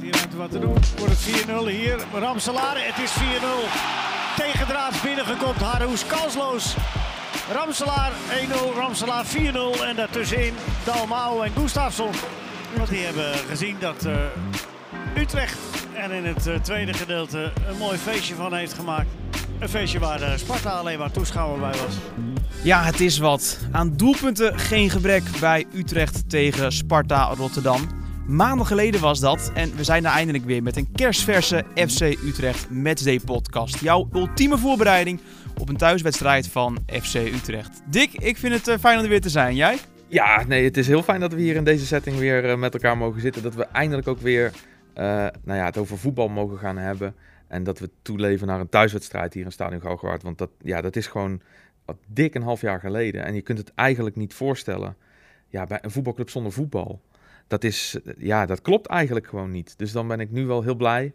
hier ruimte wat te doen. Wordt het 4-0 hier. Ramselaar, het is 4-0. Tegendraad binnengekopt, Harhoes kansloos. Ramselaar 1-0, Ramselaar 4-0 en daartussenin Dalmau en Gustafsson. Want die hebben gezien dat uh, Utrecht er in het uh, tweede gedeelte een mooi feestje van heeft gemaakt. Een feestje waar uh, Sparta alleen maar toeschouwer bij was. Ja, het is wat. Aan doelpunten geen gebrek bij Utrecht tegen Sparta Rotterdam. Maanden geleden was dat en we zijn er eindelijk weer met een kerstverse FC Utrecht Matchday podcast. Jouw ultieme voorbereiding op een thuiswedstrijd van FC Utrecht. Dick, ik vind het uh, fijn om er weer te zijn. Jij? Ja, nee, het is heel fijn dat we hier in deze setting weer uh, met elkaar mogen zitten. Dat we eindelijk ook weer uh, nou ja, het over voetbal mogen gaan hebben. En dat we toeleven naar een thuiswedstrijd hier in Stadion Galgenwaard. Want dat, ja, dat is gewoon wat dik een half jaar geleden. En je kunt het eigenlijk niet voorstellen ja, bij een voetbalclub zonder voetbal. Dat, is, ja, dat klopt eigenlijk gewoon niet. Dus dan ben ik nu wel heel blij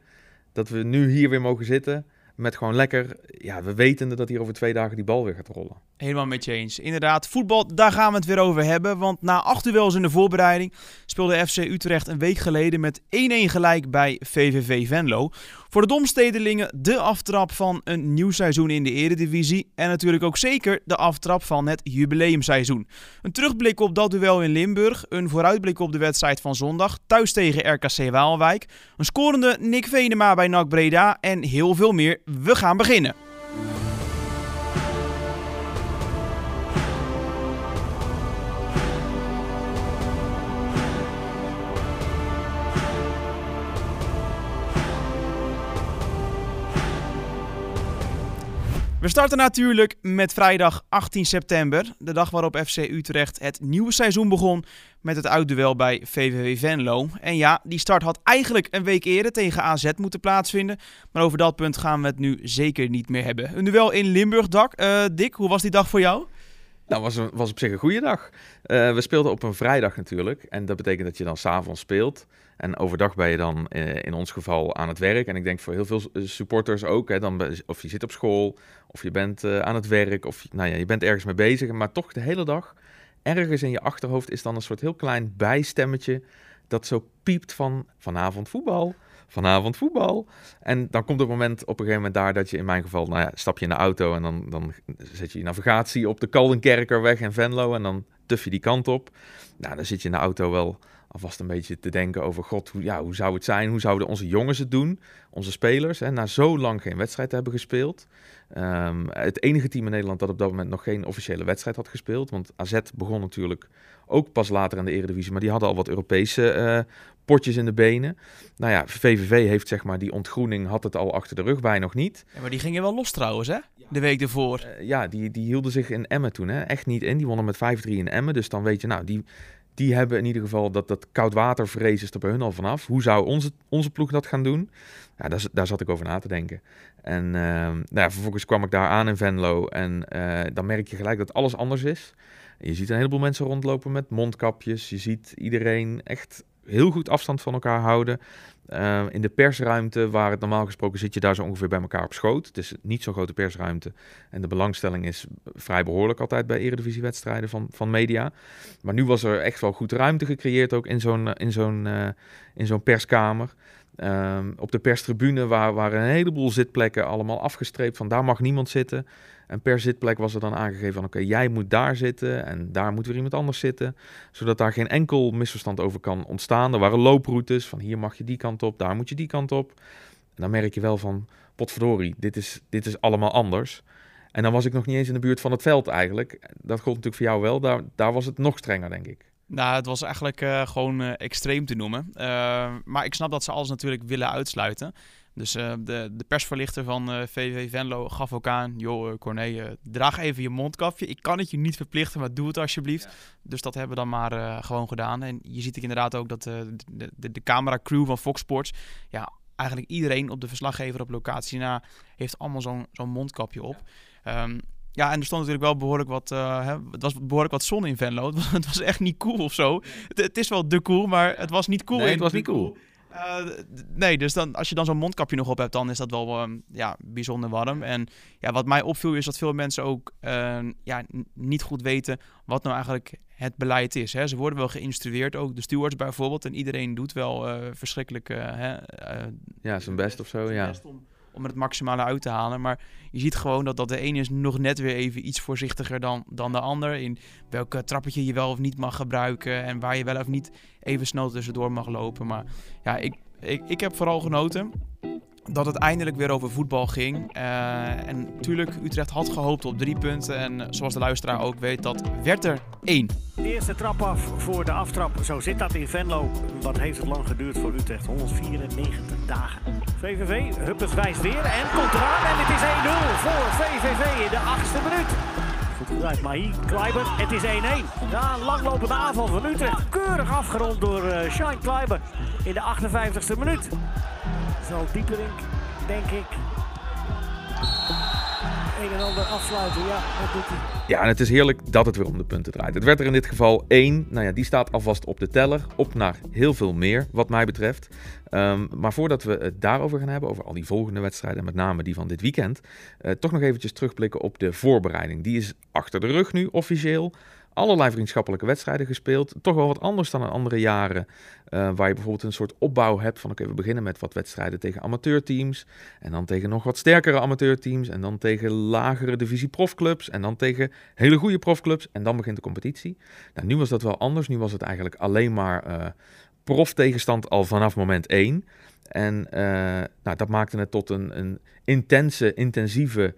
dat we nu hier weer mogen zitten. Met gewoon lekker, ja, we weten dat hier over twee dagen die bal weer gaat rollen. Helemaal met je eens. Inderdaad, voetbal, daar gaan we het weer over hebben. Want na acht in de voorbereiding speelde FC Utrecht een week geleden met 1-1 gelijk bij VVV Venlo. Voor de Domstedelingen de aftrap van een nieuw seizoen in de Eredivisie. En natuurlijk ook zeker de aftrap van het jubileumseizoen. Een terugblik op dat duel in Limburg. Een vooruitblik op de wedstrijd van zondag. Thuis tegen RKC Waalwijk. Een scorende Nick Venema bij NAC Breda. En heel veel meer. We gaan beginnen. We starten natuurlijk met vrijdag 18 september, de dag waarop FC Utrecht het nieuwe seizoen begon met het uitduel bij VVV Venlo. En ja, die start had eigenlijk een week eerder tegen AZ moeten plaatsvinden, maar over dat punt gaan we het nu zeker niet meer hebben. Een duel in Limburg, Dak. Uh, Dick, hoe was die dag voor jou? Nou, was, was op zich een goede dag. Uh, we speelden op een vrijdag natuurlijk. En dat betekent dat je dan s'avonds speelt. En overdag ben je dan uh, in ons geval aan het werk. En ik denk voor heel veel supporters ook. Hè, dan, of je zit op school, of je bent aan het werk, of nou ja, je bent ergens mee bezig. Maar toch de hele dag, ergens in je achterhoofd is dan een soort heel klein bijstemmetje. Dat zo piept van vanavond voetbal vanavond voetbal. En dan komt het moment op een gegeven moment daar dat je in mijn geval, nou ja, stap je in de auto en dan, dan zet je je navigatie op de Kaldenkerkerweg in Venlo en dan tuf je die kant op. Nou, dan zit je in de auto wel alvast een beetje te denken over, god, hoe, ja, hoe zou het zijn? Hoe zouden onze jongens het doen? Onze spelers, hè, na zo lang geen wedstrijd hebben gespeeld. Um, het enige team in Nederland dat op dat moment nog geen officiële wedstrijd had gespeeld. Want AZ begon natuurlijk ook pas later aan de Eredivisie, maar die hadden al wat Europese uh, potjes in de benen. Nou ja, VVV heeft zeg maar die ontgroening, had het al achter de rug, bij nog niet. Ja, maar die gingen wel los trouwens, hè? De week ervoor. Uh, ja, die, die hielden zich in Emmen toen, hè? Echt niet in. Die wonnen met 5-3 in Emmen. Dus dan weet je, nou, die, die hebben in ieder geval dat, dat koudwatervrees is er bij hun al vanaf. Hoe zou onze, onze ploeg dat gaan doen? Ja, daar, daar zat ik over na te denken. En uh, nou vervolgens kwam ik daar aan in Venlo en uh, dan merk je gelijk dat alles anders is. Je ziet een heleboel mensen rondlopen met mondkapjes. Je ziet iedereen echt heel goed afstand van elkaar houden. Uh, in de persruimte, waar het normaal gesproken zit je daar zo ongeveer bij elkaar op schoot. Het is niet zo'n grote persruimte. En de belangstelling is vrij behoorlijk altijd bij eredivisiewedstrijden van, van media. Maar nu was er echt wel goed ruimte gecreëerd ook in zo'n in zo'n uh, in zo'n perskamer. Um, op de perstribune waar, waren een heleboel zitplekken allemaal afgestreept van daar mag niemand zitten. En per zitplek was er dan aangegeven van oké, jij moet daar zitten en daar moet weer iemand anders zitten. Zodat daar geen enkel misverstand over kan ontstaan. Er waren looproutes van hier mag je die kant op, daar moet je die kant op. En dan merk je wel van potverdorie, dit is, dit is allemaal anders. En dan was ik nog niet eens in de buurt van het veld eigenlijk. Dat gold natuurlijk voor jou wel, daar, daar was het nog strenger denk ik. Nou, het was eigenlijk uh, gewoon uh, extreem te noemen. Uh, maar ik snap dat ze alles natuurlijk willen uitsluiten. Dus uh, de, de persverlichter van uh, VV Venlo gaf ook aan... joh, uh, Corné, draag even je mondkapje. Ik kan het je niet verplichten, maar doe het alsjeblieft. Ja. Dus dat hebben we dan maar gewoon gedaan. En je ziet inderdaad ook dat de, de, de cameracrew van Fox Sports... Ja, eigenlijk iedereen op de verslaggever op locatie na... heeft allemaal zo'n zo'n mondkapje op. Ja. Um, ja, en er stond natuurlijk wel behoorlijk wat, uh, hè, het was behoorlijk wat zon in Venlo. Het was echt niet cool of zo. Het, het is wel de cool, maar het was niet cool. Nee, het was niet cool. Uh, nee, dus dan, als je dan zo'n mondkapje nog op hebt, dan is dat wel um, ja, bijzonder warm. En ja, wat mij opviel is dat veel mensen ook uh, ja, niet goed weten wat nou eigenlijk het beleid is. Hè. Ze worden wel geïnstrueerd, ook de stewards bijvoorbeeld. En iedereen doet wel uh, verschrikkelijk... Hè, ja, zijn best of zo, ja. Best om, om het maximale uit te halen. Maar je ziet gewoon dat, dat de ene is nog net weer even iets voorzichtiger dan, dan de ander. In welke trappetje je wel of niet mag gebruiken. En waar je wel of niet even snel tussendoor mag lopen. Maar ja, ik, ik, ik heb vooral genoten dat het eindelijk weer over voetbal ging. Uh, en natuurlijk, Utrecht had gehoopt op drie punten. En zoals de luisteraar ook weet, dat werd er één. De eerste trap af voor de aftrap. Zo zit dat in Venlo. Wat heeft het lang geduurd voor Utrecht? 194 dagen. VVV, Huppers wijst weer en komt eraan. En het is 1-0 voor VVV in de achtste minuut. Goed gedraaid, Mahi, Kleiber, het is 1-1. Ja, een langlopende aanval van Utrecht. Keurig afgerond door uh, Shine Kleiber in de 58ste minuut zal Dieperink, denk ik, een en ander afsluiten. Ja, dat doet hij. Ja, en het is heerlijk dat het weer om de punten draait. Het werd er in dit geval één. Nou ja, die staat alvast op de teller. Op naar heel veel meer, wat mij betreft. Um, maar voordat we het daarover gaan hebben, over al die volgende wedstrijden, met name die van dit weekend, uh, toch nog eventjes terugblikken op de voorbereiding. Die is achter de rug nu, officieel allerlei vriendschappelijke wedstrijden gespeeld. Toch wel wat anders dan in andere jaren. Uh, waar je bijvoorbeeld een soort opbouw hebt van oké, we beginnen met wat wedstrijden tegen amateurteams. En dan tegen nog wat sterkere amateurteams. En dan tegen lagere divisie profclubs. En dan tegen hele goede profclubs. En dan begint de competitie. Nou, nu was dat wel anders. Nu was het eigenlijk alleen maar uh, proftegenstand al vanaf moment 1. En uh, nou, dat maakte het tot een, een intense, intensieve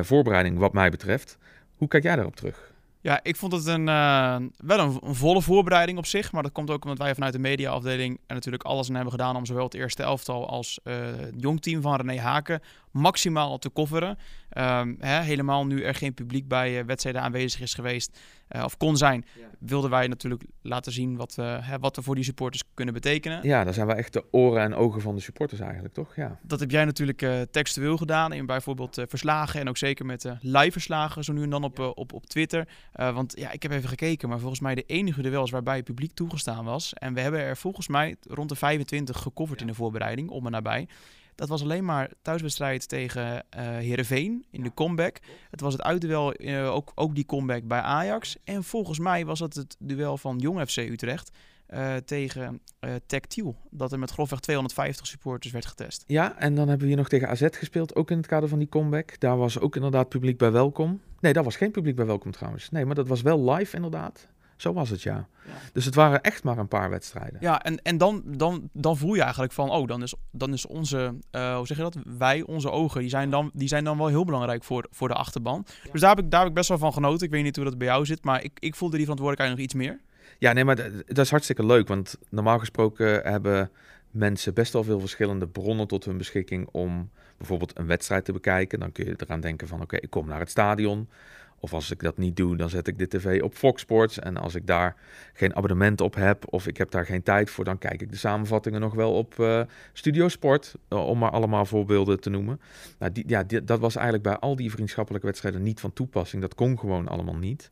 voorbereiding wat mij betreft. Hoe kijk jij daarop terug? Ja, ik vond het een, uh, wel een, volle voorbereiding op zich. Maar dat komt ook omdat wij vanuit de mediaafdeling er natuurlijk alles aan hebben gedaan om zowel het eerste elftal als uh, het jongteam van René Haken maximaal te coveren. Um, hè, helemaal nu er geen publiek bij uh, wedstrijden aanwezig is geweest uh, of kon zijn, ja. wilden wij natuurlijk laten zien wat, hè, wat we voor die supporters kunnen betekenen. Ja, daar zijn we echt de oren en ogen van de supporters eigenlijk, toch? Ja. Dat heb jij natuurlijk textueel gedaan in bijvoorbeeld verslagen en ook zeker met live verslagen zo nu en dan op, op, op Twitter. want ja, ik heb even gekeken, maar volgens mij de enige duels waarbij het publiek toegestaan was. En we hebben er volgens mij rond de 25 gecoverd ja. in de voorbereiding, om en nabij. Dat was alleen maar thuiswedstrijd tegen uh, Heerenveen in de comeback. Het was het uitduel, uh, ook, ook die comeback bij Ajax. En volgens mij was het het duel van Jong FC Utrecht uh, tegen uh, Tactiel. Dat er met grofweg 250 supporters werd getest. Ja, en dan hebben we hier nog tegen AZ gespeeld, ook in het kader van die comeback. Daar was ook inderdaad publiek bij welkom. Nee, daar was geen publiek bij welkom trouwens. Nee, maar dat was wel live inderdaad. Zo was het, ja. ja. Dus het waren echt maar een paar wedstrijden. Ja, en, en dan, dan, dan voel je eigenlijk van, oh, dan is, dan is onze, uh, hoe zeg je dat? Wij, onze ogen, die zijn dan, die zijn dan wel heel belangrijk voor, voor de achterban. Ja. Dus daar heb, ik, daar heb ik best wel van genoten. Ik weet niet hoe dat bij jou zit, maar ik, ik voelde die verantwoordelijkheid nog iets meer. Ja, nee, maar dat is hartstikke leuk. Want normaal gesproken hebben mensen best wel veel verschillende bronnen tot hun beschikking om bijvoorbeeld een wedstrijd te bekijken. Dan kun je eraan denken van, oké, ik kom naar het stadion. Of als ik dat niet doe, dan zet ik de tv op Fox Sports. En als ik daar geen abonnement op heb of ik heb daar geen tijd voor, dan kijk ik de samenvattingen nog wel op uh, Studio Sport. Uh, om maar allemaal voorbeelden te noemen. Nou, die, ja, dat was eigenlijk bij al die vriendschappelijke wedstrijden niet van toepassing. Dat kon gewoon allemaal niet.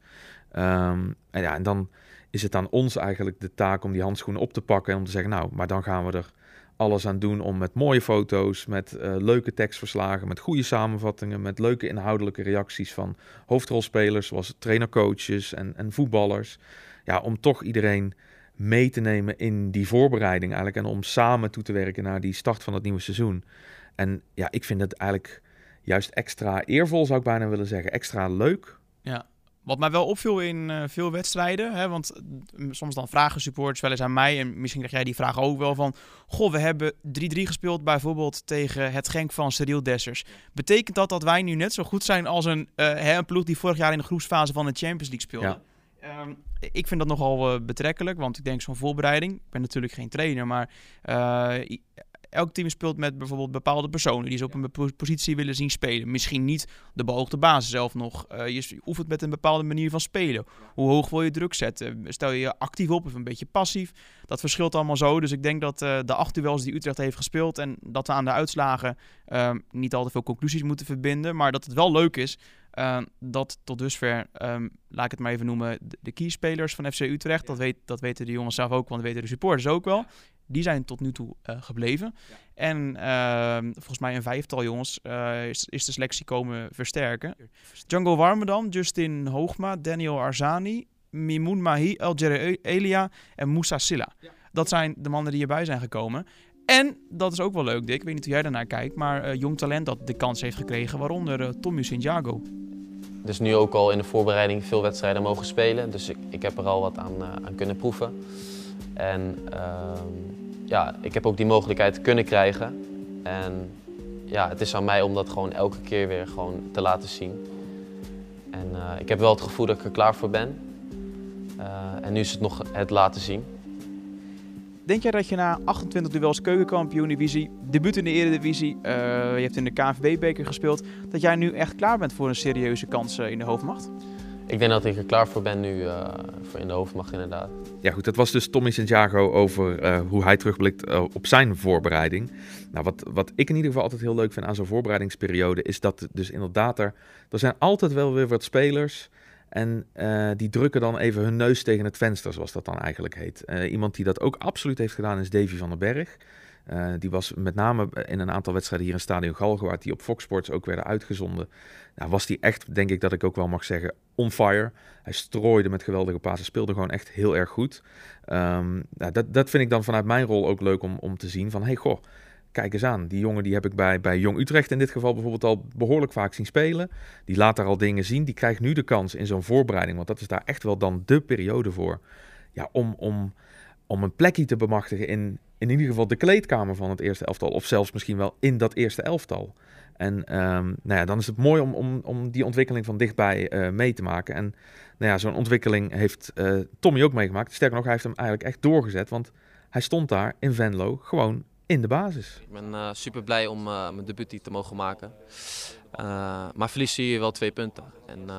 Um, en, ja, en dan is het aan ons eigenlijk de taak om die handschoenen op te pakken en om te zeggen, nou, maar dan gaan we er alles aan doen om met mooie foto's, met uh, leuke tekstverslagen, met goede samenvattingen, met leuke inhoudelijke reacties van hoofdrolspelers zoals trainercoaches en, en voetballers. Ja, om toch iedereen mee te nemen in die voorbereiding eigenlijk en om samen toe te werken naar die start van het nieuwe seizoen. En ja, ik vind het eigenlijk juist extra eervol, zou ik bijna willen zeggen. Extra leuk. Ja, wat mij wel opviel in uh, veel wedstrijden, hè, want soms dan vragen supporters wel eens aan mij, en misschien krijg jij die vraag ook wel van, goh, we hebben 3-3 gespeeld bijvoorbeeld tegen het Genk van Cyril Dessers. Betekent dat dat wij nu net zo goed zijn als een, uh, hè, een ploeg die vorig jaar in de groepsfase van de Champions League speelde? Ja. Um, ik vind dat nogal uh, betrekkelijk, want ik denk zo'n voorbereiding, ik ben natuurlijk geen trainer, maar elk team speelt met bijvoorbeeld bepaalde personen die ze op een positie willen zien spelen. Misschien niet de beoogde basis zelf nog. Uh, je oefent met een bepaalde manier van spelen. Hoe hoog wil je druk zetten? Stel je je actief op of een beetje passief? Dat verschilt allemaal zo. Dus ik denk dat uh, de acht duels die Utrecht heeft gespeeld en dat we aan de uitslagen uh, niet al te veel conclusies moeten verbinden, maar dat het wel leuk is uh, dat tot dusver, um, laat ik het maar even noemen, de, de keyspelers van FC Utrecht, dat, weet, dat weten de jongens zelf ook, want dat weten de supporters ook wel die zijn tot nu toe gebleven. En ehm, volgens mij een vijftal jongens is, is, de selectie komen versterken. Django Warmerdam, Justin Hoogma, Daniel Arzani, Mimoun Mahi, Alger Elia en Moussa Silla. Dat zijn de mannen die hierbij zijn gekomen. En dat is ook wel leuk, Dick. Ik weet niet hoe jij daarnaar kijkt. Maar uh, jong talent dat de kans heeft gekregen, waaronder uh, Tommy Santiago. Dus nu ook al in de voorbereiding veel wedstrijden mogen spelen. Dus ik, heb er al wat aan, uh, aan kunnen proeven. En ehm, ja, ik heb ook die mogelijkheid kunnen krijgen. En ja, het is aan mij om dat gewoon elke keer weer gewoon te laten zien. En ik heb wel het gevoel dat ik er klaar voor ben. en nu is het nog het laten zien. Denk jij dat je na 28 duels keukenkampioen-divisie, debuut in de eredivisie, uh, je hebt in de KNVB-beker gespeeld, dat jij nu echt klaar bent voor een serieuze kans uh, in de hoofdmacht? Ik denk dat ik er klaar voor ben nu uh, voor in de hoofdmacht inderdaad. Ja goed, dat was dus Tommy Santiago over hoe hij terugblikt op zijn voorbereiding. Nou, wat, wat ik in ieder geval altijd heel leuk vind aan zo'n voorbereidingsperiode is dat dus inderdaad er, er zijn altijd wel weer wat spelers en uh, die drukken dan even hun neus tegen het venster, zoals dat dan eigenlijk heet. Uh, iemand die dat ook absoluut heeft gedaan is Davy van den Berg. Uh, die was met name in een aantal wedstrijden hier in Stadion Galgenwaard, die op Fox Sports ook werden uitgezonden. Nou, was die echt, denk ik dat ik ook wel mag zeggen, on fire. Hij strooide met geweldige passen, speelde gewoon echt heel erg goed. Um, nou, dat, dat vind ik dan vanuit mijn rol ook leuk om, om te zien van, hey goh, kijk eens aan. Die jongen die heb ik bij, bij Jong Utrecht in dit geval bijvoorbeeld al behoorlijk vaak zien spelen. Die laat daar al dingen zien. Die krijgt nu de kans in zo'n voorbereiding. Want dat is daar echt wel dan de periode voor. Ja, om, om, om een plekje te bemachtigen in, in ieder geval de kleedkamer van het eerste elftal. Of zelfs misschien wel in dat eerste elftal. En um, nou ja, dan is het mooi om, om, om die ontwikkeling van dichtbij uh, mee te maken. En nou ja, zo'n ontwikkeling heeft uh, Tommy ook meegemaakt. Sterker nog, hij heeft hem eigenlijk echt doorgezet. Want hij stond daar in Venlo gewoon in de basis. Ik ben uh, super blij om uh, mijn debuut te mogen maken. Uh, maar verlies je wel twee punten. En,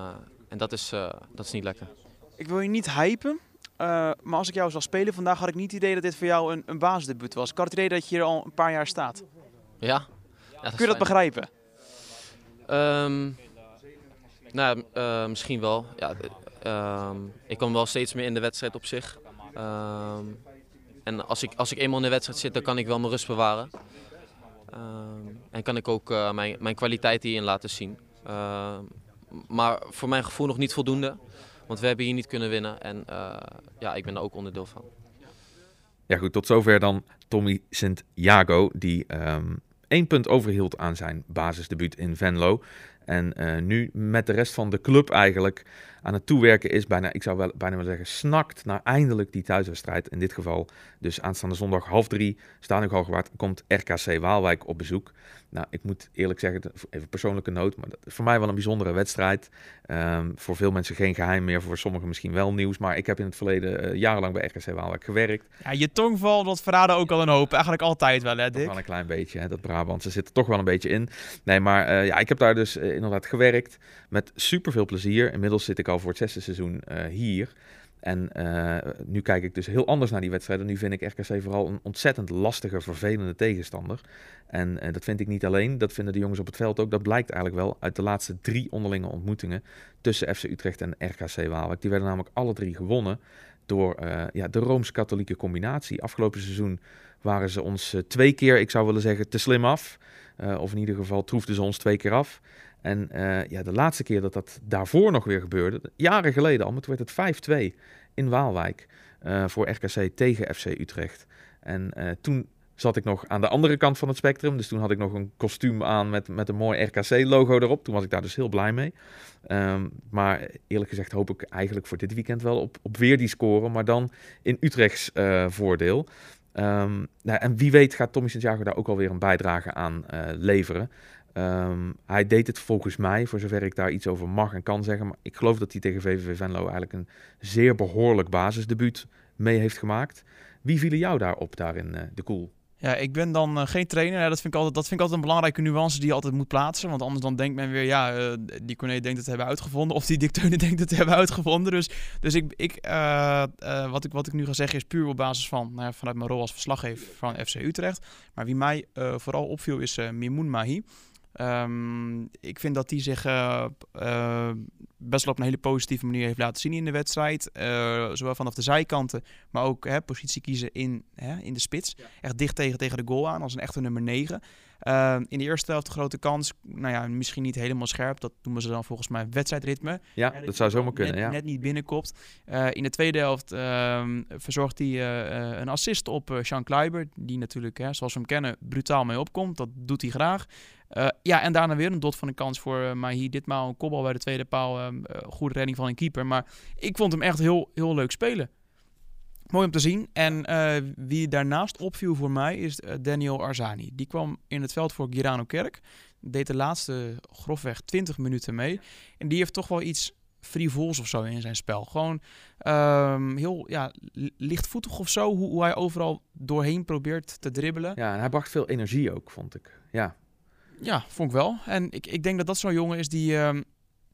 en dat, is, dat is niet lekker. Ik wil je niet hypen. maar als ik jou zou spelen vandaag, had ik niet het idee dat dit voor jou een, een basisdebuut was. Ik had het idee dat je hier al een paar jaar staat. Ja. Kun je dat begrijpen? Um, nou, misschien wel. Ja, um, ik kom wel steeds meer in de wedstrijd op zich. Um, en als ik, als ik eenmaal in de wedstrijd zit, dan kan ik wel mijn rust bewaren. Uh, en kan ik ook uh, mijn, mijn kwaliteit hierin laten zien. Uh, maar voor mijn gevoel nog niet voldoende. Want we hebben hier niet kunnen winnen. En uh, ja, ik ben er ook onderdeel van. Ja goed, tot zover dan Tommy Sint-Jago. Die um, één punt overhield aan zijn basisdebuut in Venlo. En uh, nu met de rest van de club eigenlijk aan het toewerken is. Bijna, ik zou wel, bijna wel zeggen, snakt naar eindelijk die thuiswedstrijd. In dit geval dus aanstaande zondag half drie, Stadion Galgenwaard, komt RKC Waalwijk op bezoek. Nou, ik moet eerlijk zeggen, even persoonlijke noot, maar dat is voor mij wel een bijzondere wedstrijd. Um, voor veel mensen geen geheim meer, voor sommigen misschien wel nieuws. Maar ik heb in het verleden uh, jarenlang bij RKC Waalwijk gewerkt. Ja, je tongval, dat verraden ook al een hoop. Eigenlijk altijd wel, hè Dick? Wel een klein beetje, hè, dat Brabantse zit er toch wel een beetje in. Nee, maar uh, ja, ik heb daar dus uh, inderdaad gewerkt met super veel plezier. Inmiddels zit ik al voor het zesde seizoen hier. En uh, nu kijk ik dus heel anders naar die wedstrijden. Nu vind ik RKC vooral een ontzettend lastige, vervelende tegenstander. En uh, dat vind ik niet alleen, dat vinden de jongens op het veld ook. Dat blijkt eigenlijk wel uit de laatste drie onderlinge ontmoetingen tussen FC Utrecht en RKC Waalwijk. Die werden namelijk alle drie gewonnen door ja, de Rooms-Katholieke combinatie. Afgelopen seizoen waren ze ons twee keer, ik zou willen zeggen, te slim af. of in ieder geval troefden ze ons twee keer af. En uh, ja, de laatste keer dat dat daarvoor nog weer gebeurde, jaren geleden al, maar toen werd het 5-2 in Waalwijk uh, voor RKC tegen FC Utrecht. En uh, toen zat ik nog aan de andere kant van het spectrum. Dus toen had ik nog een kostuum aan met, met een mooi RKC-logo erop. Toen was ik daar dus heel blij mee. Um, maar eerlijk gezegd hoop ik eigenlijk voor dit weekend wel op, op weer die score. Maar dan in Utrechts voordeel. Um, nou, en wie weet gaat Tommy Santiago daar ook alweer een bijdrage aan leveren. Um, hij deed het volgens mij, voor zover ik daar iets over mag en kan zeggen. Maar ik geloof dat hij tegen VVV Venlo eigenlijk een zeer behoorlijk basisdebuut mee heeft gemaakt. Wie vielen jou daarop daar in uh, de koel? Ja, ik ben dan uh, geen trainer. Ja, dat, vind ik altijd, dat vind ik altijd een belangrijke nuance die je altijd moet plaatsen. Want anders dan denkt men weer, ja, uh, die Corné denkt het hebben uitgevonden. Of die Dicteune denkt het hebben uitgevonden. Dus, dus ik, ik, wat, ik, wat ik nu ga zeggen is puur op basis van, nou vanuit mijn rol als verslaggever van FC Utrecht. Maar wie mij vooral opviel is Mimoun Mahi. Ehm, ik vind dat hij zich uh, uh, best wel op een hele positieve manier heeft laten zien in de wedstrijd. Uh, zowel vanaf de zijkanten, maar ook hè, positie kiezen in, hè, in de spits. Echt dicht tegen, tegen de goal aan, als een echte nummer 9. Ehm, in de eerste helft grote kans. Nou ja, misschien niet helemaal scherp. Dat noemen ze dan volgens mij wedstrijdritme. Ja, dat, dat zou zomaar kunnen. Net, ja. net niet binnenkopt. in de tweede helft ehm, verzorgt hij een assist op Sean Kleiber. Die natuurlijk, hè, zoals we hem kennen, brutaal mee opkomt. Dat doet hij graag. Uh, ja, en daarna weer een dot van een kans voor uh, Mahi. Ditmaal een kopbal bij de tweede paal. Uh, goede redding van een keeper. Maar ik vond hem echt heel, heel leuk spelen. Mooi om te zien. En wie daarnaast opviel voor mij is Daniel Arzani. Die kwam in het veld voor Girano Kerk. Deed de laatste grofweg 20 minuten mee. En die heeft toch wel iets frivols of zo in zijn spel. Gewoon um, heel ja, lichtvoetig of zo. Hoe, hoe hij overal doorheen probeert te dribbelen. Ja, en hij bracht veel energie ook, vond ik. Ja. Ja, vond ik wel. En ik, ik denk dat dat zo'n jongen is die, uh,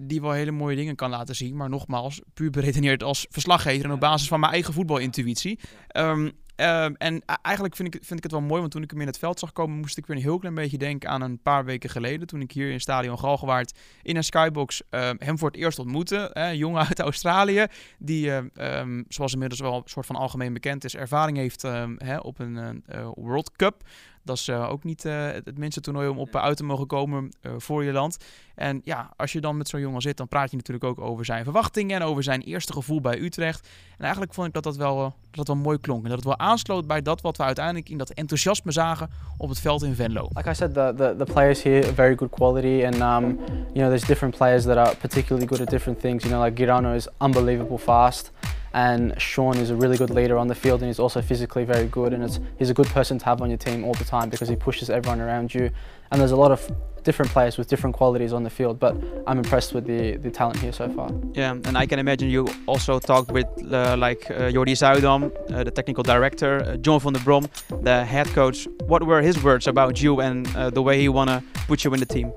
die wel hele mooie dingen kan laten zien. Maar nogmaals, puur beredeneerd als verslaggever en op basis van mijn eigen voetbalintuïtie. Um, uh, en eigenlijk vind ik, vind ik het wel mooi, want toen ik hem in het veld zag komen, moest ik weer een heel klein beetje denken aan een paar weken geleden. Toen ik hier in Stadion Galgenwaard in een skybox uh, hem voor het eerst ontmoette. Een jongen uit Australië, die, um, zoals inmiddels wel een soort van algemeen bekend is, ervaring heeft hè, op een World Cup. Dat is uh, ook niet uh, het minste toernooi om op uit te mogen komen uh, voor je land. En ja, als je dan met zo'n jongen zit, dan praat je natuurlijk ook over zijn verwachtingen en over zijn eerste gevoel bij Utrecht. En eigenlijk vond ik dat dat wel, dat dat wel mooi klonk. En dat het wel aansloot bij dat wat we uiteindelijk in dat enthousiasme zagen op het veld in Venlo. Like I said, the, the, the players here are very good quality. And um, you know, there's different players that are particularly good at different things. You know, like Girano is unbelievable fast. And Sean is a really good leader on the field and he's also physically very good and it's, he's a good person to have on your team all the time because he pushes everyone around you. And there's a lot of different players with different qualities on the field, but I'm impressed with the, the talent here so far. Yeah, and I can imagine you also talked with uh, like uh, Jordi Zuidam, uh, the technical director, uh, John van der Brom, the head coach. What were his words about you and uh, the way he wanna put you in the team?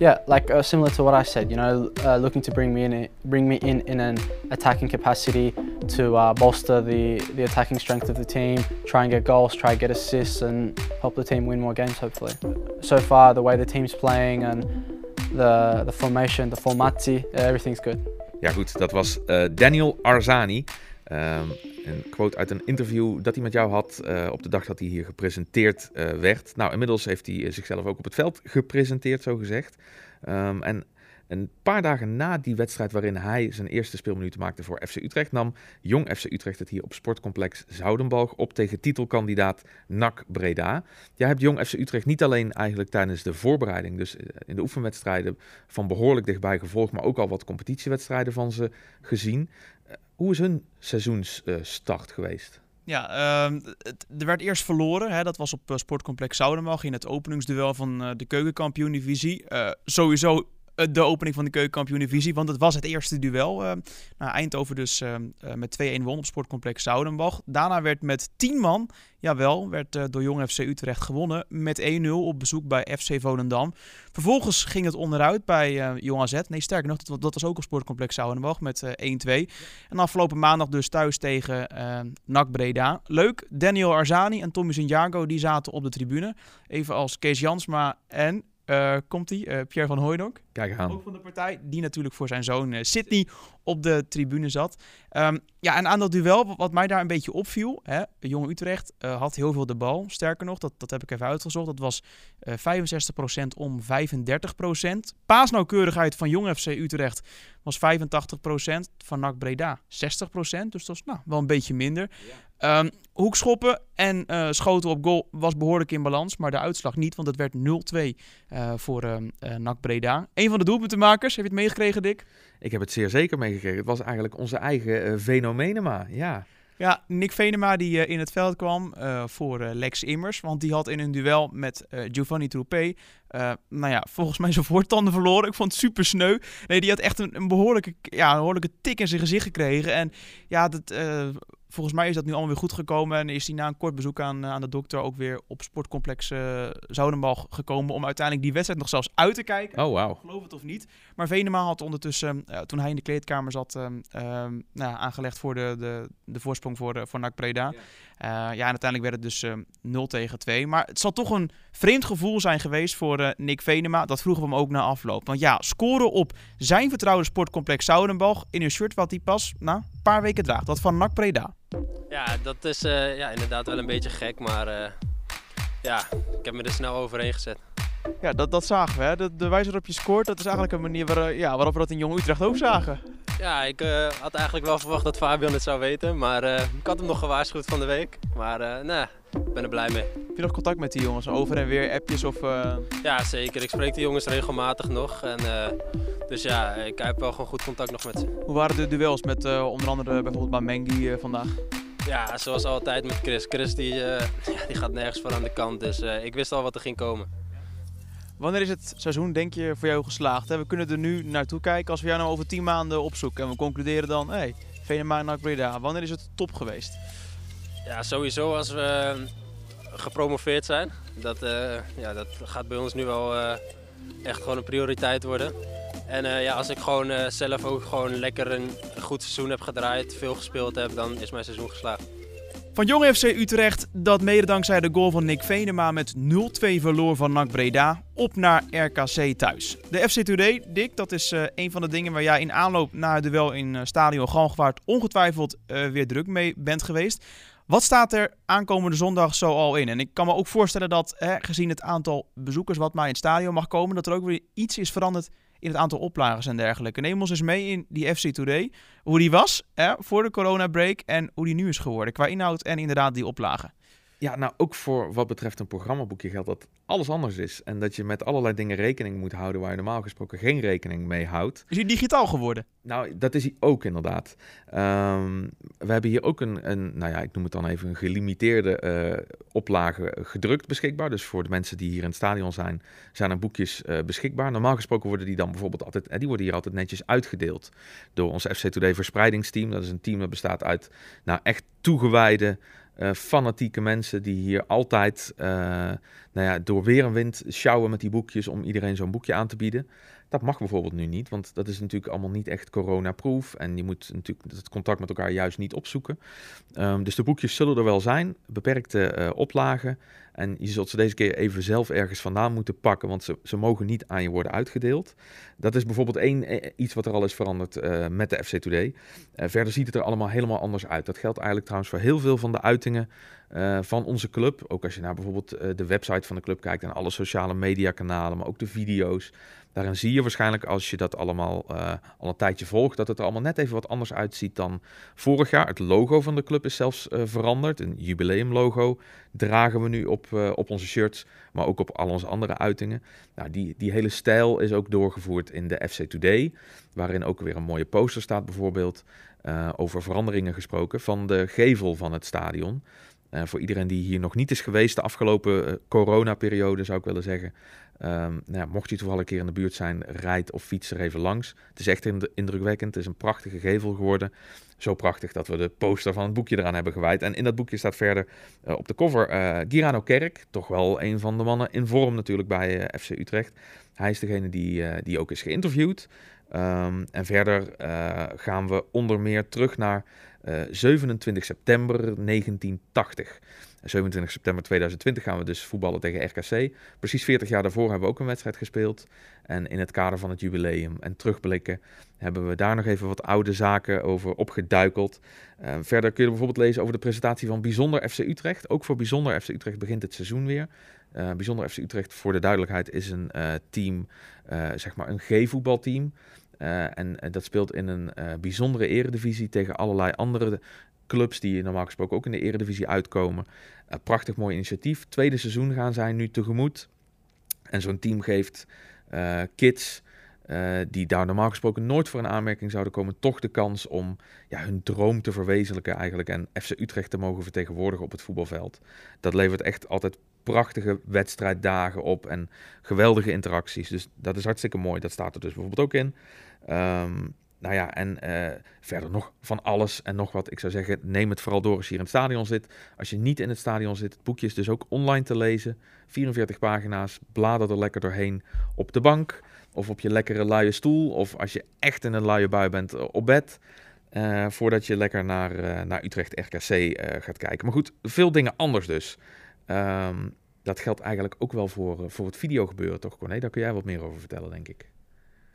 Yeah, like uh, similar to what I said, you know, uh, looking to bring me in, bring me in in an attacking capacity to uh, bolster the the attacking strength of the team, try and get goals, try and get assists, and help the team win more games. Hopefully. So far, the way the team's playing and the the formation, the formati, everything's good. Ja, goed, dat was uh, Daniel Arzani. Um, een quote uit een interview dat hij met jou had uh, op de dag dat hij hier gepresenteerd uh, werd. Nou, inmiddels heeft hij zichzelf ook op het veld gepresenteerd, zo gezegd. Um, en een paar dagen na die wedstrijd waarin hij zijn eerste speelminuten maakte voor FC Utrecht, nam Jong FC Utrecht het hier op sportcomplex Zoudenbalg op tegen titelkandidaat NAC Breda. Jij hebt Jong FC Utrecht niet alleen eigenlijk tijdens de voorbereiding, dus in de oefenwedstrijden, van behoorlijk dichtbij gevolgd, maar ook al wat competitiewedstrijden van ze gezien. Hoe is hun seizoensstart geweest? Ja, um, het, er werd eerst verloren. Hè, dat was op uh, Sportcomplex Zoudenbalg in het openingsduel van uh, de keukenkampioen-divisie. Uh, sowieso de opening van de keukenkampioen-divisie, want het was het eerste duel. nou, Eindhoven dus met 2-1 won op Sportcomplex Zoudenbalg. Daarna werd met 10 man, jawel, werd door Jong FC Utrecht gewonnen met 1-0 op bezoek bij FC Volendam. Vervolgens ging het onderuit bij Jong AZ. Nee, sterker nog, dat, dat was ook op Sportcomplex Zoudenbalg met 1-2. En afgelopen maandag dus thuis tegen NAC Breda. Leuk, Daniel Arzani en Tommy Santiago, die zaten op de tribune. Even als Kees Jansma en uh, komt hij, uh, Pierre van Hooydonk. Kijk aan. Ook van de partij, die natuurlijk voor zijn zoon uh, Sydney op de tribune zat. Um, ja, en aan dat duel, wat mij daar een beetje opviel, hè, Jong Utrecht had heel veel de bal. Sterker nog, dat, dat heb ik even uitgezocht, dat was 65% om 35%. Paasnauwkeurigheid van Jong FC Utrecht was 85%, van NAC Breda 60%. Dus dat is nou, wel een beetje minder. Um, hoekschoppen en uh, schoten op goal was behoorlijk in balans, maar de uitslag niet, want het werd 0-2 uh, voor uh, NAC Breda. Een van de doelpuntenmakers, heb je het meegekregen, Dick? Ik heb het zeer zeker meegekregen. Het was eigenlijk onze eigen Venomenema, ja. Ja, Nick Venema die uh, in het veld kwam uh, voor uh, Lex Immers. Want die had in een duel met Giovanni Troupé, nou ja, volgens mij zijn voortanden verloren. Ik vond het super sneu. Nee, die had echt een, een behoorlijke, ja, een behoorlijke tik in zijn gezicht gekregen. En ja, dat volgens mij is dat nu allemaal weer goed gekomen. En is hij na een kort bezoek aan, aan de dokter ook weer op sportcomplex uh, Zoudenbal gekomen. Om uiteindelijk die wedstrijd nog zelfs uit te kijken. Oh, wow. Geloof het of niet. Maar Venema had ondertussen, toen hij in de kleedkamer zat, nou, aangelegd voor de, de, de voorsprong voor, voor NAC Breda. Ja. ja, en uiteindelijk werd het dus 0 tegen 2. Maar het zal toch een vreemd gevoel zijn geweest voor Nick Venema. Dat vroegen we hem ook na afloop. Want ja, scoren op zijn vertrouwde sportcomplex Zoudenbal in een shirt wat hij pas na een paar weken draagt. Dat van NAC Breda. Ja, dat is uh, ja, inderdaad wel een beetje gek, maar uh, ja, ik heb me er snel overheen gezet. Ja, dat, dat zagen we. Hè? De, de wijze waarop je scoort, dat is eigenlijk een manier waar, ja, waarop we dat in Jong Utrecht ook zagen. Ja, ik uh, had eigenlijk wel verwacht dat Fabian het zou weten, maar ik had hem nog gewaarschuwd van de week. Maar nee, ik ben er blij mee. Heb je nog contact met die jongens? Over en weer appjes of... Ja, zeker. Ik spreek de jongens regelmatig nog. En, dus ja, ik heb wel gewoon goed contact nog met ze. Hoe waren de duels met onder andere bijvoorbeeld Bamengi vandaag? Ja, zoals altijd met Chris. Chris die, uh, die gaat nergens voor aan de kant, dus uh, ik wist al wat er ging komen. Wanneer is het seizoen, denk je, voor jou geslaagd? Hè? We kunnen er nu naartoe kijken als we jou nou over 10 maanden opzoeken. En we concluderen dan, hé, hey, Venema naar Breda. Wanneer is het top geweest? Ja, sowieso als we gepromoveerd zijn. Dat, uh, ja, dat gaat bij ons nu wel echt gewoon een prioriteit worden. En uh, ja, als ik gewoon uh, zelf ook gewoon lekker een goed seizoen heb gedraaid, veel gespeeld heb, dan is mijn seizoen geslaagd. Van Jong FC Utrecht, dat mede dankzij de goal van Nick Venema met 0-2 verloor van NAC Breda, op naar RKC thuis. De FC Today, Dick, dat is uh, een van de dingen waar jij in aanloop naar het duel in Stadion Galgenwaard ongetwijfeld weer druk mee bent geweest. Wat staat er aankomende zondag zo al in? En ik kan me ook voorstellen dat, hè, gezien het aantal bezoekers wat maar in het stadion mag komen, dat er ook weer iets is veranderd in het aantal oplagers en dergelijke. Neem ons eens mee in die FC Today. Hoe die was hè, voor de corona break en hoe die nu is geworden. Qua inhoud en inderdaad die oplagen. Ja, nou ook voor wat betreft een programmaboekje geldt dat alles anders is. En dat je met allerlei dingen rekening moet houden waar je normaal gesproken geen rekening mee houdt. Is hij digitaal geworden? Nou, dat is hij ook inderdaad. Um, we hebben hier ook een, een, nou ja, ik noem het dan even een gelimiteerde uh, oplage gedrukt beschikbaar. Dus voor de mensen die hier in het stadion zijn, zijn er boekjes uh, beschikbaar. Normaal gesproken worden die dan bijvoorbeeld altijd, eh, die worden hier altijd netjes uitgedeeld door ons FC Today verspreidingsteam. Dat is een team dat bestaat uit nou echt toegewijde uh, fanatieke mensen die hier altijd uh, nou ja, door weer en wind sjouwen met die boekjes om iedereen zo'n boekje aan te bieden. Dat mag bijvoorbeeld nu niet, want dat is natuurlijk allemaal niet echt coronaproof. En je moet natuurlijk het contact met elkaar juist niet opzoeken. Um, dus de boekjes zullen er wel zijn, beperkte uh, oplagen. En je zult ze deze keer even zelf ergens vandaan moeten pakken, want ze, ze mogen niet aan je worden uitgedeeld. Dat is bijvoorbeeld één eh, iets wat er al is veranderd uh, met de FC Today. Uh, verder ziet het er allemaal helemaal anders uit. Dat geldt eigenlijk trouwens voor heel veel van de uitingen van onze club. Ook als je naar bijvoorbeeld de website van de club kijkt en alle sociale media kanalen, maar ook de video's. Daarin zie je waarschijnlijk als je dat allemaal uh, al een tijdje volgt, dat het er allemaal net even wat anders uitziet dan vorig jaar. Het logo van de club is zelfs uh, veranderd. Een jubileumlogo dragen we nu op, uh, op onze shirts, maar ook op al onze andere uitingen. Nou, die, die hele stijl is ook doorgevoerd in de FC Today, waarin ook weer een mooie poster staat bijvoorbeeld. over veranderingen gesproken van de gevel van het stadion. Voor iedereen die hier nog niet is geweest de afgelopen uh, coronaperiode, zou ik willen zeggen. Um, nou ja, mocht je toevallig een keer in de buurt zijn, rijd of fiets er even langs. Het is echt indrukwekkend. Het is een prachtige gevel geworden. Zo prachtig dat we de poster van het boekje eraan hebben gewijd. En in dat boekje staat verder uh, op de cover uh, Girano Kerk. Toch wel een van de mannen in vorm natuurlijk bij uh, FC Utrecht. Hij is degene die, die ook is geïnterviewd. Um, en verder gaan we onder meer terug naar 27 september 1980. 27 september 2020 gaan we dus voetballen tegen RKC. Precies 40 jaar daarvoor hebben we ook een wedstrijd gespeeld. En in het kader van het jubileum en terugblikken hebben we daar nog even wat oude zaken over opgeduikeld. Uh, verder kun je bijvoorbeeld lezen over de presentatie van Bijzonder FC Utrecht. Ook voor Bijzonder FC Utrecht begint het seizoen weer. Uh, Bijzonder FC Utrecht, voor de duidelijkheid, is een team, zeg maar een G-voetbalteam. En dat speelt in een bijzondere eredivisie tegen allerlei andere clubs die normaal gesproken ook in de eredivisie uitkomen. Uh, prachtig mooi initiatief. Tweede seizoen gaan zij nu tegemoet. En zo'n team geeft kids die daar normaal gesproken nooit voor een aanmerking zouden komen, toch de kans om ja, hun droom te verwezenlijken eigenlijk en FC Utrecht te mogen vertegenwoordigen op het voetbalveld. Dat levert echt altijd prachtige wedstrijddagen op en geweldige interacties. Dus dat is hartstikke mooi. Dat staat er dus bijvoorbeeld ook in. Um, nou ja, en eh, verder nog van alles en nog wat. Ik zou zeggen, neem het vooral door als je hier in het stadion zit. Als je niet in het stadion zit, het boekje is dus ook online te lezen. 44 pagina's, blader er lekker doorheen op de bank. Of op je lekkere luie stoel. Of als je echt in een luie bui bent, eh, op bed. eh, voordat je lekker naar, naar Utrecht RKC gaat kijken. Maar goed, veel dingen anders dus. Ehm, dat geldt eigenlijk ook wel voor, eh, voor het videogebeuren, toch Corné? Daar kun jij wat meer over vertellen, denk ik.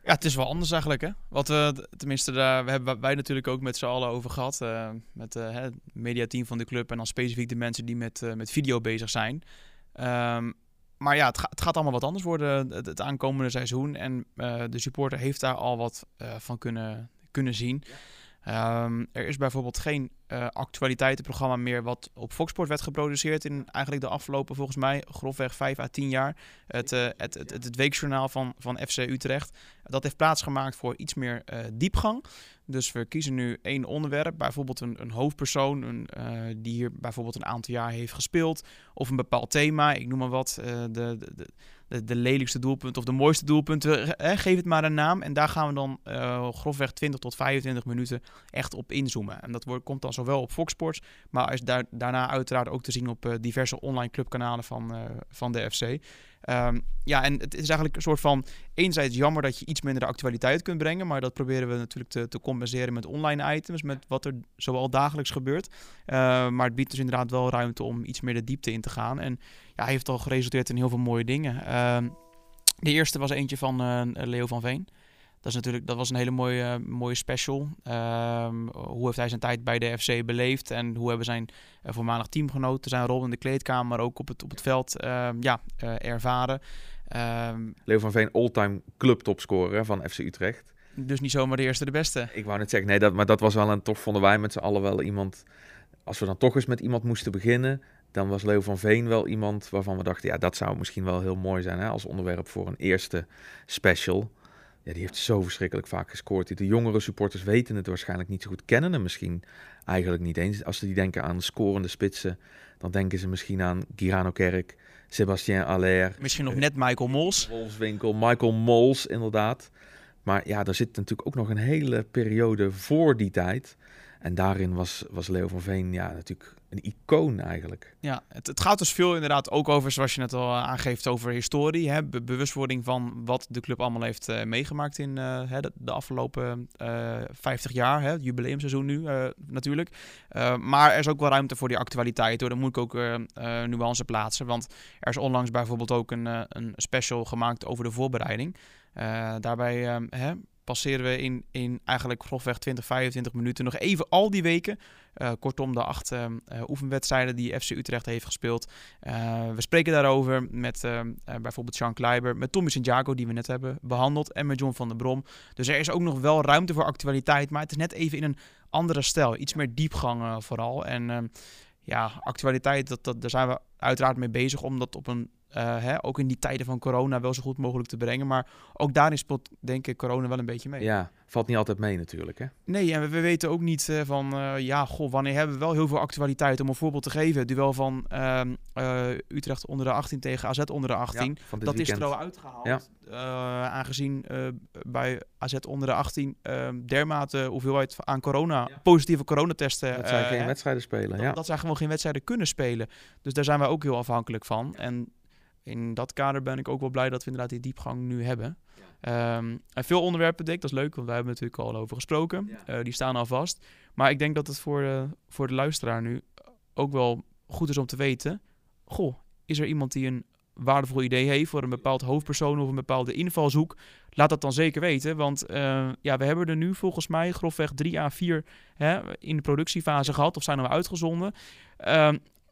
Ja, het is wel anders eigenlijk, hè? Wat we, d- tenminste, daar we hebben wij natuurlijk ook met z'n allen over gehad. eh, met eh, hè, het mediateam van de club en dan specifiek de mensen die met, eh, met video bezig zijn. Ehm, maar ja, het, ga- het gaat allemaal wat anders worden het, het aankomende seizoen. En eh, de supporter heeft daar al wat eh, van kunnen, kunnen zien. Ehm, er is bijvoorbeeld geen eh, actualiteitenprogramma meer wat op Foxport werd geproduceerd in eigenlijk de afgelopen, volgens mij, grofweg 5 à 10 jaar. Het, eh, het, het, het, weekjournaal van, van FC Utrecht. Dat heeft plaatsgemaakt voor iets meer eh, diepgang. Dus we kiezen nu één onderwerp, bijvoorbeeld een, een hoofdpersoon een, die hier bijvoorbeeld een aantal jaar heeft gespeeld. Of een bepaald thema, ik noem maar wat, de, de, de, lelijkste doelpunten of de mooiste doelpunten. Eh, geef het maar een naam en daar gaan we dan eh, grofweg 20 tot 25 minuten echt op inzoomen. En dat wordt, komt dan zowel op Fox Sports, maar is daar, daarna uiteraard ook te zien op eh, diverse online clubkanalen van, eh, van de FC. Ehm, ja, en het is eigenlijk een soort van enerzijds jammer dat je iets minder de actualiteit kunt brengen, maar dat proberen we natuurlijk te, te compenseren met online items, met wat er zowel dagelijks gebeurt. Uh, maar het biedt dus inderdaad wel ruimte om iets meer de diepte in te gaan. En ja, heeft al geresulteerd in heel veel mooie dingen. Ehm, de eerste was eentje van uh, Leo van Veen. Dat, is natuurlijk, dat was een hele mooie, mooie special. Ehm, hoe heeft hij zijn tijd bij de FC beleefd en hoe hebben zijn uh, voormalig teamgenoten zijn rol in de kleedkamer, maar ook op het, op het veld ehm, ja, uh, ervaren. Um, Leo van Veen, all-time clubtopscorer van FC Utrecht. Dus niet zomaar de eerste de beste. Ik wou net zeggen, nee, dat, maar dat was wel een toch vonden wij met z'n allen wel iemand. Als we dan toch eens met iemand moesten beginnen, dan was Leo van Veen wel iemand waarvan we dachten, ja, dat zou misschien wel heel mooi zijn hè, als onderwerp voor een eerste special. Ja, die heeft zo verschrikkelijk vaak gescoord. De jongere supporters weten het waarschijnlijk niet zo goed, kennen hem misschien eigenlijk niet eens. Als ze die denken aan scorende spitsen, dan denken ze misschien aan Girano Kerk, Sebastien Aller. Misschien nog net Michael Mols. Wolfswinkel, Michael Mols inderdaad. Maar ja, er zit natuurlijk ook nog een hele periode voor die tijd. En daarin was, was Leo van Veen ja, natuurlijk een icoon eigenlijk. Ja, het, het, gaat dus veel inderdaad ook over, zoals je net al aangeeft, over historie. Hè, be bewustwording van wat de club allemaal heeft uh, meegemaakt in uh, hè, de, afgelopen uh, 50 jaar. Hè, het jubileumseizoen nu natuurlijk. Maar er is ook wel ruimte voor die actualiteit. Hoor. Dan moet ik ook nuance plaatsen. Want er is onlangs bijvoorbeeld ook een, een special gemaakt over de voorbereiding. Daarbij hè, passeren we in, in eigenlijk grofweg 20, 25 minuten nog even al die weken. Uh, kortom, de acht uh, oefenwedstrijden die FC Utrecht heeft gespeeld. Uh, we spreken daarover met bijvoorbeeld Jean Kleiber, met Tommy Santiago, die we net hebben behandeld, en met John van der Brom. Dus er is ook nog wel ruimte voor actualiteit, maar het is net even in een andere stijl. Iets meer diepgang vooral. En ehm, ja, actualiteit, dat, dat, daar zijn we uiteraard mee bezig om dat op een uh, hè, ook in die tijden van corona wel zo goed mogelijk te brengen. Maar ook daarin speelt, denk ik, corona wel een beetje mee. Ja, valt niet altijd mee natuurlijk, hè? Nee, en we, we weten ook niet uh, van, uh, ja, goh, wanneer hebben we wel heel veel actualiteit. Om een voorbeeld te geven, het duel van Utrecht onder de 18 tegen AZ onder de 18. Ja, dat weekend. is er al uitgehaald. Ja. aangezien bij AZ onder de 18 dermate hoeveelheid aan corona, ja. positieve coronatesten... Dat zij geen wedstrijden spelen, ja. Dat, dat zij gewoon geen wedstrijden kunnen spelen. Dus daar zijn wij ook heel afhankelijk van. En in dat kader ben ik ook wel blij dat we inderdaad die diepgang nu hebben. Ja. Um, en veel onderwerpen, denk ik, dat is leuk, want wij hebben natuurlijk al over gesproken. Ja. Uh, die staan al vast. Maar ik denk dat het voor, uh, voor de luisteraar nu ook wel goed is om te weten... Goh, is er iemand die een waardevol idee heeft voor een bepaald hoofdpersoon of een bepaalde invalshoek? Laat dat dan zeker weten, want uh, ja, we hebben er nu volgens mij grofweg drie à vier hè, in de productiefase gehad of zijn er uitgezonden.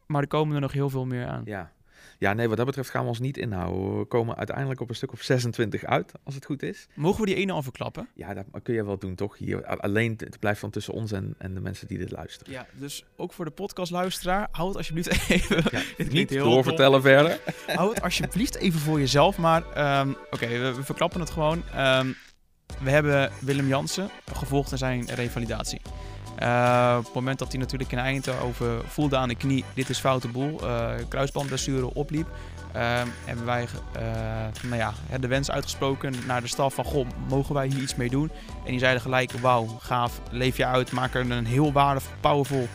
maar er komen er nog heel veel meer aan. Ja, ja, nee, wat dat betreft gaan we ons niet inhouden. We komen uiteindelijk op een stuk of 26 uit, als het goed is. Mogen we die ene al verklappen? Ja, dat kun je wel doen, toch? Hier, alleen, het blijft dan tussen ons en, en de mensen die dit luisteren. Ja, dus ook voor de podcastluisteraar, houd het alsjeblieft even... Ja, niet doorvertellen verder. Houd het alsjeblieft even voor jezelf, maar... Um, Oké, okay, we, we, verklappen het gewoon. Um, we hebben Willem Jansen gevolgd in zijn revalidatie. Uh, op het moment dat hij natuurlijk in Eindhoven voelde aan de knie, dit is foute boel, uh, kruisbandblessure opliep, hebben wij nou ja, de wens uitgesproken naar de staf van, goh, mogen wij hier iets mee doen? En die zeiden gelijk, wauw, gaaf, leef je uit, maak er een heel waardevol, powerful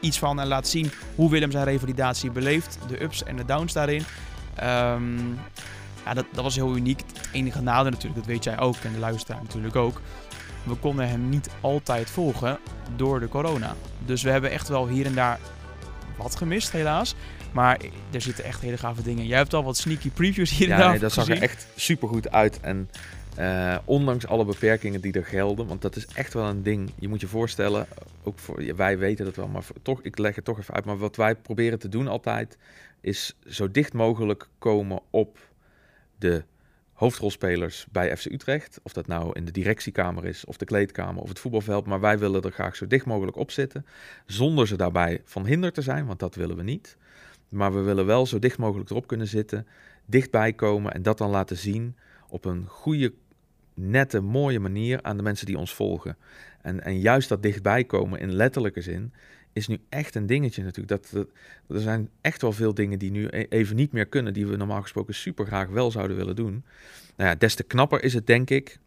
iets van en laat zien hoe Willem zijn revalidatie beleeft, de ups en de downs daarin. Um, ja, dat, dat was heel uniek. Het enige nadeel natuurlijk, dat weet jij ook en de luisteraar natuurlijk ook. We konden hem niet altijd volgen door de corona. Dus we hebben echt wel hier en daar wat gemist, helaas. Maar er zitten echt hele gave dingen. Jij hebt al wat sneaky previews hier en daar nee, dat zag er echt super goed uit. En uh, ondanks alle beperkingen die er gelden, want dat is echt wel een ding. Je moet je voorstellen, ook voor, wij weten dat wel, maar toch, ik leg het toch even uit. Maar wat wij proberen te doen altijd, is zo dicht mogelijk komen op de hoofdrolspelers bij FC Utrecht. Of dat nou in de directiekamer is, of de kleedkamer, of het voetbalveld. Maar wij willen er graag zo dicht mogelijk op zitten. Zonder ze daarbij van hinder te zijn, want dat willen we niet. Maar we willen wel zo dicht mogelijk erop kunnen zitten, dichtbij komen en dat dan laten zien op een goede, nette, mooie manier aan de mensen die ons volgen. En, en juist dat dichtbij komen in letterlijke zin is nu echt een dingetje natuurlijk. Dat, er zijn echt wel veel dingen die nu e-, even niet meer kunnen, die we normaal gesproken super graag wel zouden willen doen. Nou ja, des te knapper is het denk ik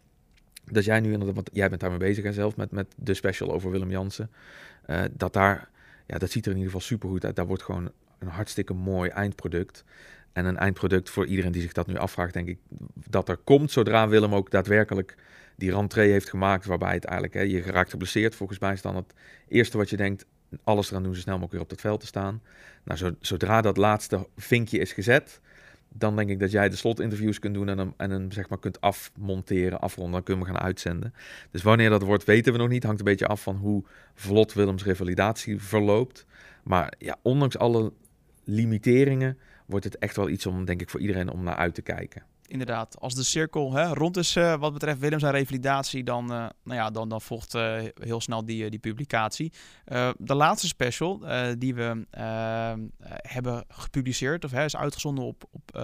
dat jij nu inderdaad, want jij bent daarmee bezig en zelf met, met de special over Willem Jansen, uh, dat daar, ja, dat ziet er in ieder geval super goed uit. Daar wordt gewoon een hartstikke mooi eindproduct. En een eindproduct voor iedereen die zich dat nu afvraagt, denk ik, dat er komt zodra Willem ook daadwerkelijk die rentree heeft gemaakt, waarbij het eigenlijk, hè, je geraakt geblesseerd. Volgens mij is dan het eerste wat je denkt, alles eraan doen zo snel mogelijk weer op het veld te staan. Nou, zodra dat laatste vinkje is gezet, dan denk ik dat jij de slotinterviews kunt doen en hem, en hem zeg maar kunt afmonteren, afronden. Dan kunnen we gaan uitzenden. Dus wanneer dat wordt, weten we nog niet. Hangt een beetje af van hoe vlot Willems revalidatie verloopt. Maar ja, ondanks alle limiteringen wordt het echt wel iets om, denk ik, voor iedereen om naar uit te kijken inderdaad, als de cirkel hè, rond is uh, wat betreft Willem zijn revalidatie, dan, uh, nou ja, dan, dan volgt uh, heel snel die, die publicatie. de laatste special die we hebben gepubliceerd, of hè, is uitgezonden op, op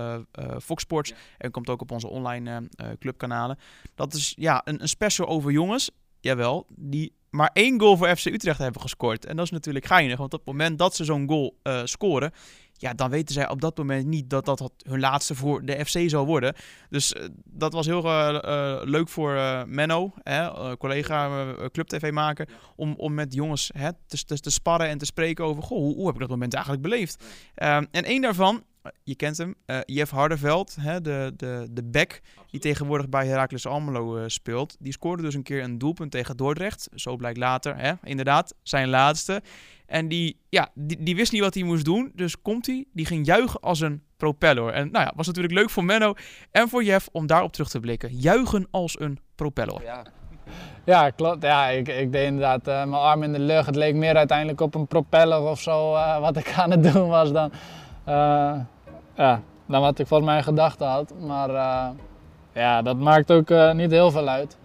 Fox Sports en komt ook op onze online clubkanalen. Dat is ja, een, een special over jongens, jawel, die maar één goal voor FC Utrecht hebben gescoord. En dat is natuurlijk geinig, want op het moment dat ze zo'n goal scoren, ja, dan weten zij op dat moment niet dat dat hun laatste voor de FC zal worden. Dus uh, dat was heel uh, leuk voor Menno, hè, collega Club TV maken, om, om met jongens hè, te, te, te, sparren en te spreken over, goh, hoe, hoe heb ik dat moment eigenlijk beleefd? Ehm, en één daarvan, je kent hem, Jeff Hardeveld, hè, de, de, de back die tegenwoordig bij Heracles Almelo speelt. Die scoorde dus een keer een doelpunt tegen Dordrecht. Zo blijkt later, hè, inderdaad, zijn laatste. En die, ja, die, die wist niet wat hij moest doen. Dus komt hij, die ging juichen als een propeller. En nou ja, was natuurlijk leuk voor Menno en voor Jeff om daarop terug te blikken. Juichen als een propeller. Ja. Ja, klopt. Ja, ik, ik deed inderdaad uh, mijn arm in de lucht. Het leek meer uiteindelijk op een propeller of zo, uh, wat ik aan het doen was dan, uh, ja, dan wat ik volgens mij gedacht had. Maar ja, dat maakt ook niet heel veel uit.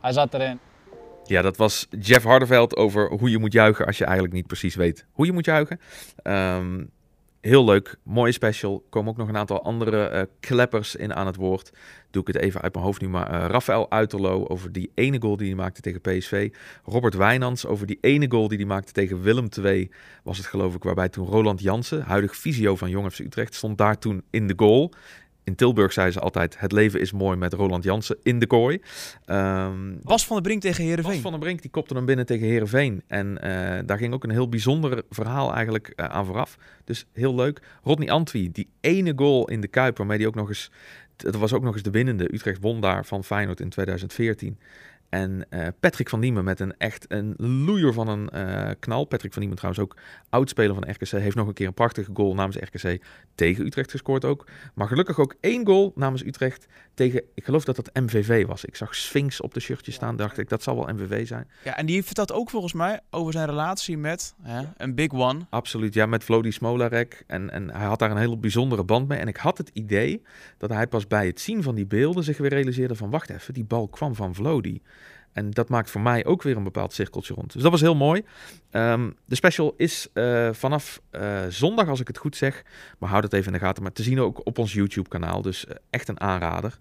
hij zat erin. Ja, dat was Jeff Hardeveld over hoe je moet juichen als je eigenlijk niet precies weet hoe je moet juichen. Um, heel leuk, mooie special. komen ook nog een aantal andere kleppers in aan het woord. Doe ik het even uit mijn hoofd nu maar. Uh, Rafael Uiterlo over die ene goal die hij maakte tegen PSV. Robert Wijnands over die ene goal die hij maakte tegen Willem II. Was het geloof ik, waarbij toen Roland Jansen, huidig visio van Jong FC Utrecht, stond daar toen in de goal in Tilburg zeiden ze altijd: het leven is mooi met Roland Jansen in de kooi. Um, Bas van der Brink tegen Herenveen. Bas van der Brink die kopte hem binnen tegen Herenveen. En uh, daar ging ook een heel bijzonder verhaal eigenlijk uh, aan vooraf. Dus heel leuk. Rodney Antwi, die ene goal in de Kuip, waarmee die ook nog eens. Dat was ook nog eens de winnende. Utrecht won daar van Feyenoord in 2014. En uh, Patrick van Diemen met een echt een loeier van een uh, knal. Patrick van Diemen trouwens ook oudspeler van RKC. Heeft nog een keer een prachtige goal namens RKC tegen Utrecht gescoord ook. Maar gelukkig ook één goal namens Utrecht tegen, ik geloof dat dat MVV was. Ik zag Sphinx op de shirtje staan, dacht ik, dat zal wel MVV zijn. Ja, en die vertelt ook volgens mij over zijn relatie met hè, een big one. Absoluut, ja, met Vlody Smolarek. En, en hij had daar een hele bijzondere band mee. En ik had het idee dat hij pas bij het zien van die beelden zich weer realiseerde van, wacht even, die bal kwam van Vlody. En dat maakt voor mij ook weer een bepaald cirkeltje rond. Dus dat was heel mooi. Ehm, de special is uh, vanaf uh, zondag, als ik het goed zeg. Maar houd het even in de gaten. Maar te zien ook op ons YouTube-kanaal. Dus uh, echt een aanrader.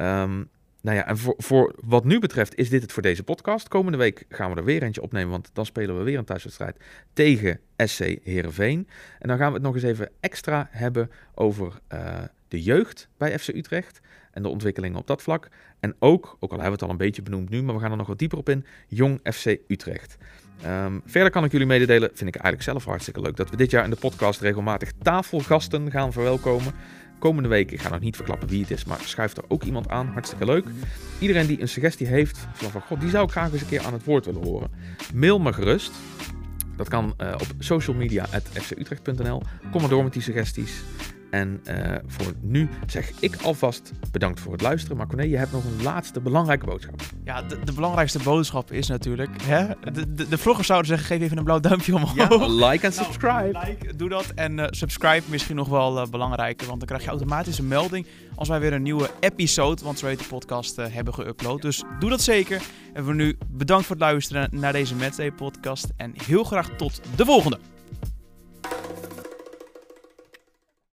Um, nou ja, en voor, voor wat nu betreft is dit het voor deze podcast. Komende week gaan we er weer eentje opnemen, want dan spelen we weer een thuiswedstrijd tegen SC Heerenveen. En dan gaan we het nog eens even extra hebben over de jeugd bij FC Utrecht en de ontwikkelingen op dat vlak. En ook, ook al hebben we het al een beetje benoemd nu, maar we gaan er nog wat dieper op in, Jong FC Utrecht. Um, verder kan ik jullie mededelen, vind ik eigenlijk zelf hartstikke leuk, dat we dit jaar in de podcast regelmatig tafelgasten gaan verwelkomen. Komende week, ik ga nog niet verklappen wie het is, maar schuift er ook iemand aan. Hartstikke leuk. Iedereen die een suggestie heeft, van god, die zou ik graag eens een keer aan het woord willen horen. Mail me gerust. Dat kan uh, op socialmedia.fcutrecht.nl. Kom maar door met die suggesties. En uh, voor nu zeg ik alvast bedankt voor het luisteren. Maar Corné, je hebt nog een laatste belangrijke boodschap. Ja, de, de belangrijkste boodschap is natuurlijk... Hè? De, de, de vloggers zouden zeggen, geef even een blauw duimpje omhoog. Ja, like en subscribe. Nou, like, doe dat. En uh, subscribe misschien nog wel uh, belangrijker. Want dan krijg je automatisch een melding als wij weer een nieuwe episode, want zo heet de podcast, hebben geüpload. Dus doe dat zeker. En voor nu bedankt voor het luisteren naar deze Matchday podcast. En heel graag tot de volgende.